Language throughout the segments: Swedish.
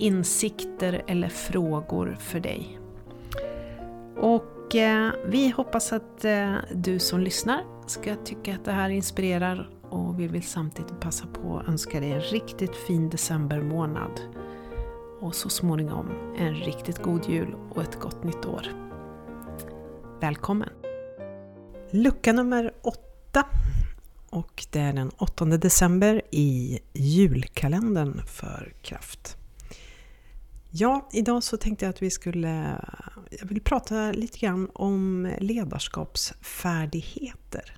insikter eller frågor för dig. Och eh, vi hoppas att eh, du som lyssnar ska tycka att det här inspirerar och vi vill samtidigt passa på att önska dig en riktigt fin decembermånad och så småningom en riktigt god jul och ett gott nytt år. Välkommen! Lucka nummer åtta och det är den 8 december i julkalendern för Kraft. Ja, idag så tänkte jag att vi skulle... Jag vill prata lite grann om ledarskapsfärdigheter.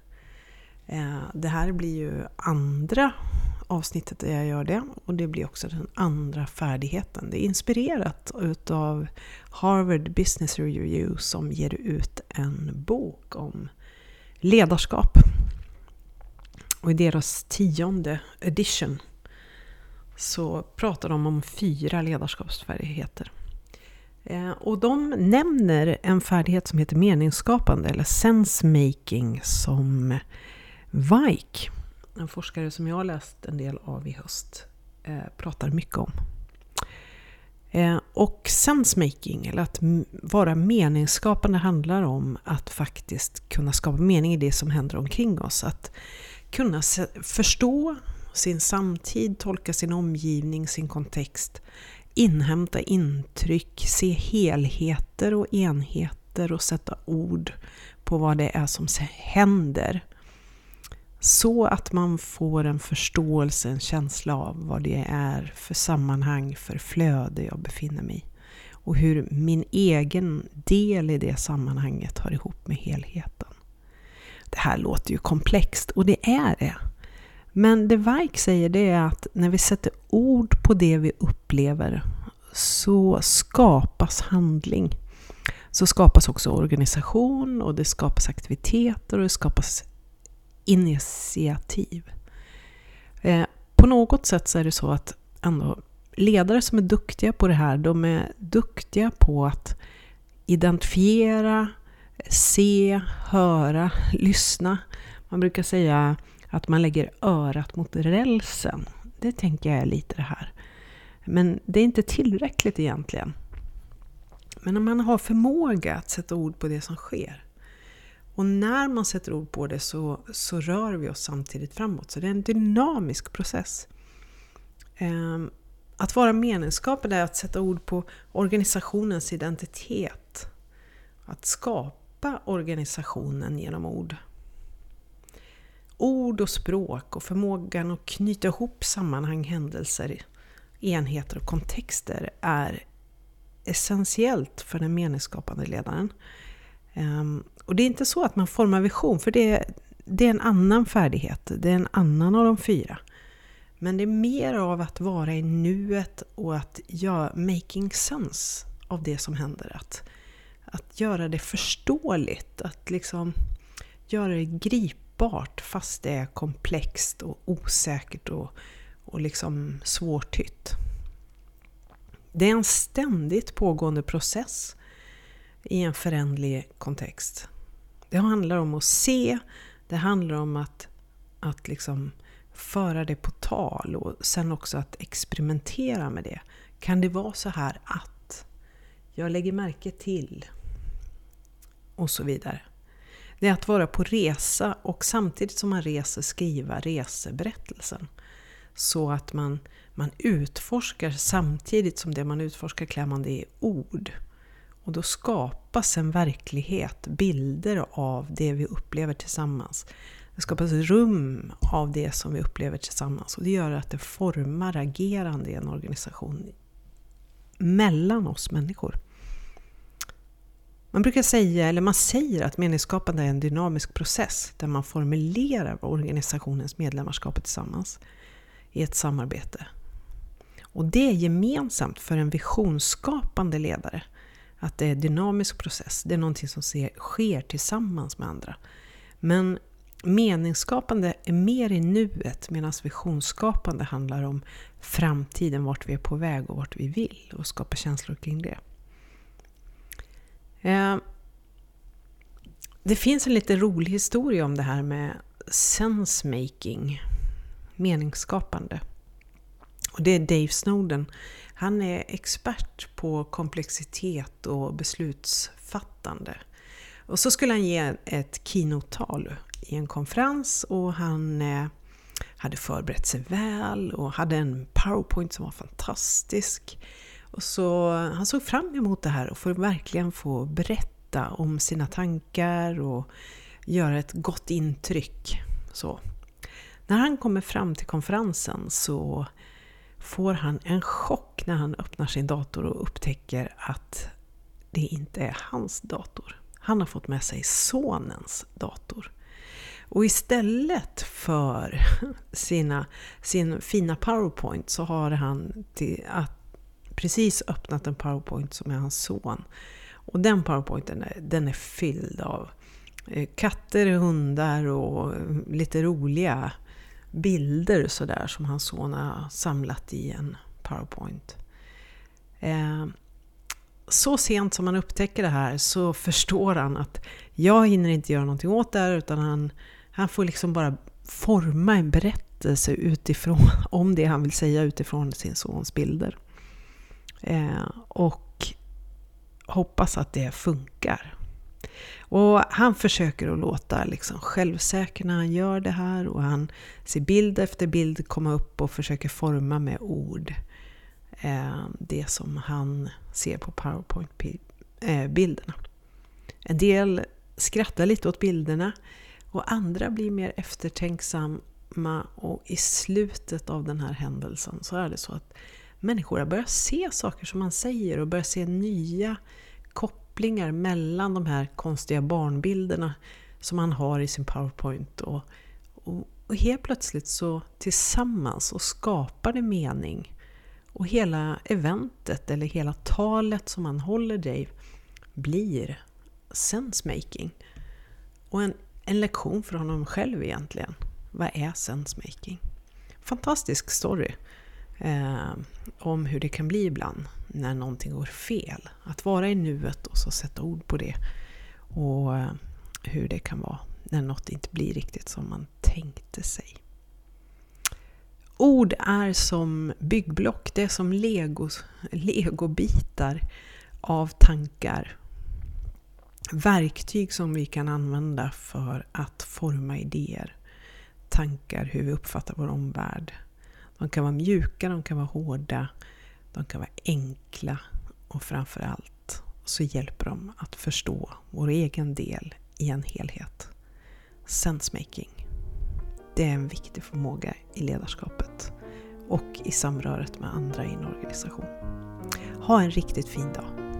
Eh, det här blir ju andra avsnittet där jag gör det och det blir också den andra färdigheten. Det är inspirerat utav Harvard Business Review som ger ut en bok om ledarskap. Och i deras tionde edition så pratar de om fyra ledarskapsfärdigheter. Eh, och de nämner en färdighet som heter meningsskapande eller sensemaking som Vike, en forskare som jag har läst en del av i höst, eh, pratar mycket om. Eh, och sensemaking, eller att vara meningsskapande, handlar om att faktiskt kunna skapa mening i det som händer omkring oss. Att kunna förstå sin samtid, tolka sin omgivning, sin kontext, inhämta intryck, se helheter och enheter och sätta ord på vad det är som händer. Så att man får en förståelse, en känsla av vad det är för sammanhang, för flöde jag befinner mig i. Och hur min egen del i det sammanhanget hör ihop med helheten. Det här låter ju komplext och det är det. Men det Weik säger det är att när vi sätter ord på det vi upplever så skapas handling. Så skapas också organisation och det skapas aktiviteter och det skapas initiativ. Eh, på något sätt så är det så att ändå ledare som är duktiga på det här, de är duktiga på att identifiera, se, höra, lyssna. Man brukar säga att man lägger örat mot rälsen. Det tänker jag är lite det här. Men det är inte tillräckligt egentligen. Men om man har förmåga att sätta ord på det som sker. Och när man sätter ord på det så, så rör vi oss samtidigt framåt. Så det är en dynamisk process. Ehm, att vara meningsskapande är att sätta ord på organisationens identitet. Att skapa organisationen genom ord ord och språk och förmågan att knyta ihop sammanhang, händelser, enheter och kontexter är essentiellt för den meningsskapande ledaren. Ehm, och det är inte så att man formar vision, för det, det är en annan färdighet. Det är en annan av de fyra. Men det är mer av att vara i nuet och att göra making sense av det som händer. Att, att göra det förståeligt, att liksom göra det gripbart greppbart fast det är komplext och osäkert och, och liksom svårtytt. Det är en ständigt pågående process i en förändlig kontext. Det handlar om att se, det handlar om att, att liksom föra det på tal och sen också att experimentera med det. Kan det vara så här att jag lägger märke till och så vidare. Det är att vara på resa och samtidigt som man reser skriva reseberättelsen. Så att man, man utforskar samtidigt som det man utforskar klär man det i ord. Och då skapas en verklighet, bilder av det vi upplever tillsammans. Det skapas rum av det som vi upplever tillsammans och det gör att det formar agerande i en organisation mellan oss människor. Man brukar säga, eller man säger att meningsskapande är en dynamisk process där man formulerar vad organisationens medlemmar skapar tillsammans i ett samarbete. Och det är gemensamt för en visionsskapande ledare. Att det är en dynamisk process, det är någonting som sker tillsammans med andra. Men meningsskapande är mer i nuet medan visionsskapande handlar om framtiden, vart vi är på väg och vart vi vill och skapa känslor kring det. Eh, det finns en lite rolig historia om det här med sensemaking, meningsskapande. Och det är Dave Snowden. Han är expert på komplexitet och beslutsfattande. Och så skulle han ge ett keynote-tal i en konferens och han eh, hade förberett sig väl och hade en powerpoint som var fantastisk. Och så Han såg fram emot det här och får verkligen få berätta om sina tankar och göra ett gott intryck. Så. När han kommer fram till konferensen så får han en chock när han öppnar sin dator och upptäcker att det inte är hans dator. Han har fått med sig sonens dator. Och istället för sina, sin fina powerpoint så har han till att precis öppnat en powerpoint som är hans son. Och den powerpointen är, den är fylld av eh, katter, hundar och eh, lite roliga bilder sådär som hans son har samlat i en powerpoint. Eh, så sent som han upptäcker det här så förstår han att jag hinner inte göra någonting åt det här utan han, han får liksom bara forma en berättelse utifrån, om det han vill säga utifrån sin sons bilder. Eh, och hoppas att det funkar. Och han försöker att låta liksom självsäker när han gör det här och han ser bild efter bild komma upp och försöker forma med ord eh, det som han ser på powerpoint-bilderna. En del skrattar lite åt bilderna och andra blir mer eftertänksamma och i slutet av den här händelsen så är det så att människor har börjat se saker som man säger och börjat se nya kopplingar mellan de här konstiga barnbilderna som man har i sin powerpoint. Och, och, och helt plötsligt så tillsammans och skapar det mening. Och hela eventet, eller hela talet som man håller Dave, blir sensemaking. Och en, en lektion för honom själv egentligen. Vad är sensemaking? Fantastisk story eh, om hur det kan bli ibland när någonting går fel. Att vara i nuet och så sätta ord på det. Och eh, hur det kan vara när något inte blir riktigt som man tänkte sig. Ord är som byggblock, det är som legos, legobitar av tankar. Verktyg som vi kan använda för att forma idéer, tankar, hur vi uppfattar vår omvärld. De kan vara mjuka, de kan vara hårda, de kan vara enkla och framförallt så hjälper de att förstå vår egen del i en helhet. Sensemaking. Det är en viktig förmåga i ledarskapet och i samröret med andra i en organisation. Ha en riktigt fin dag!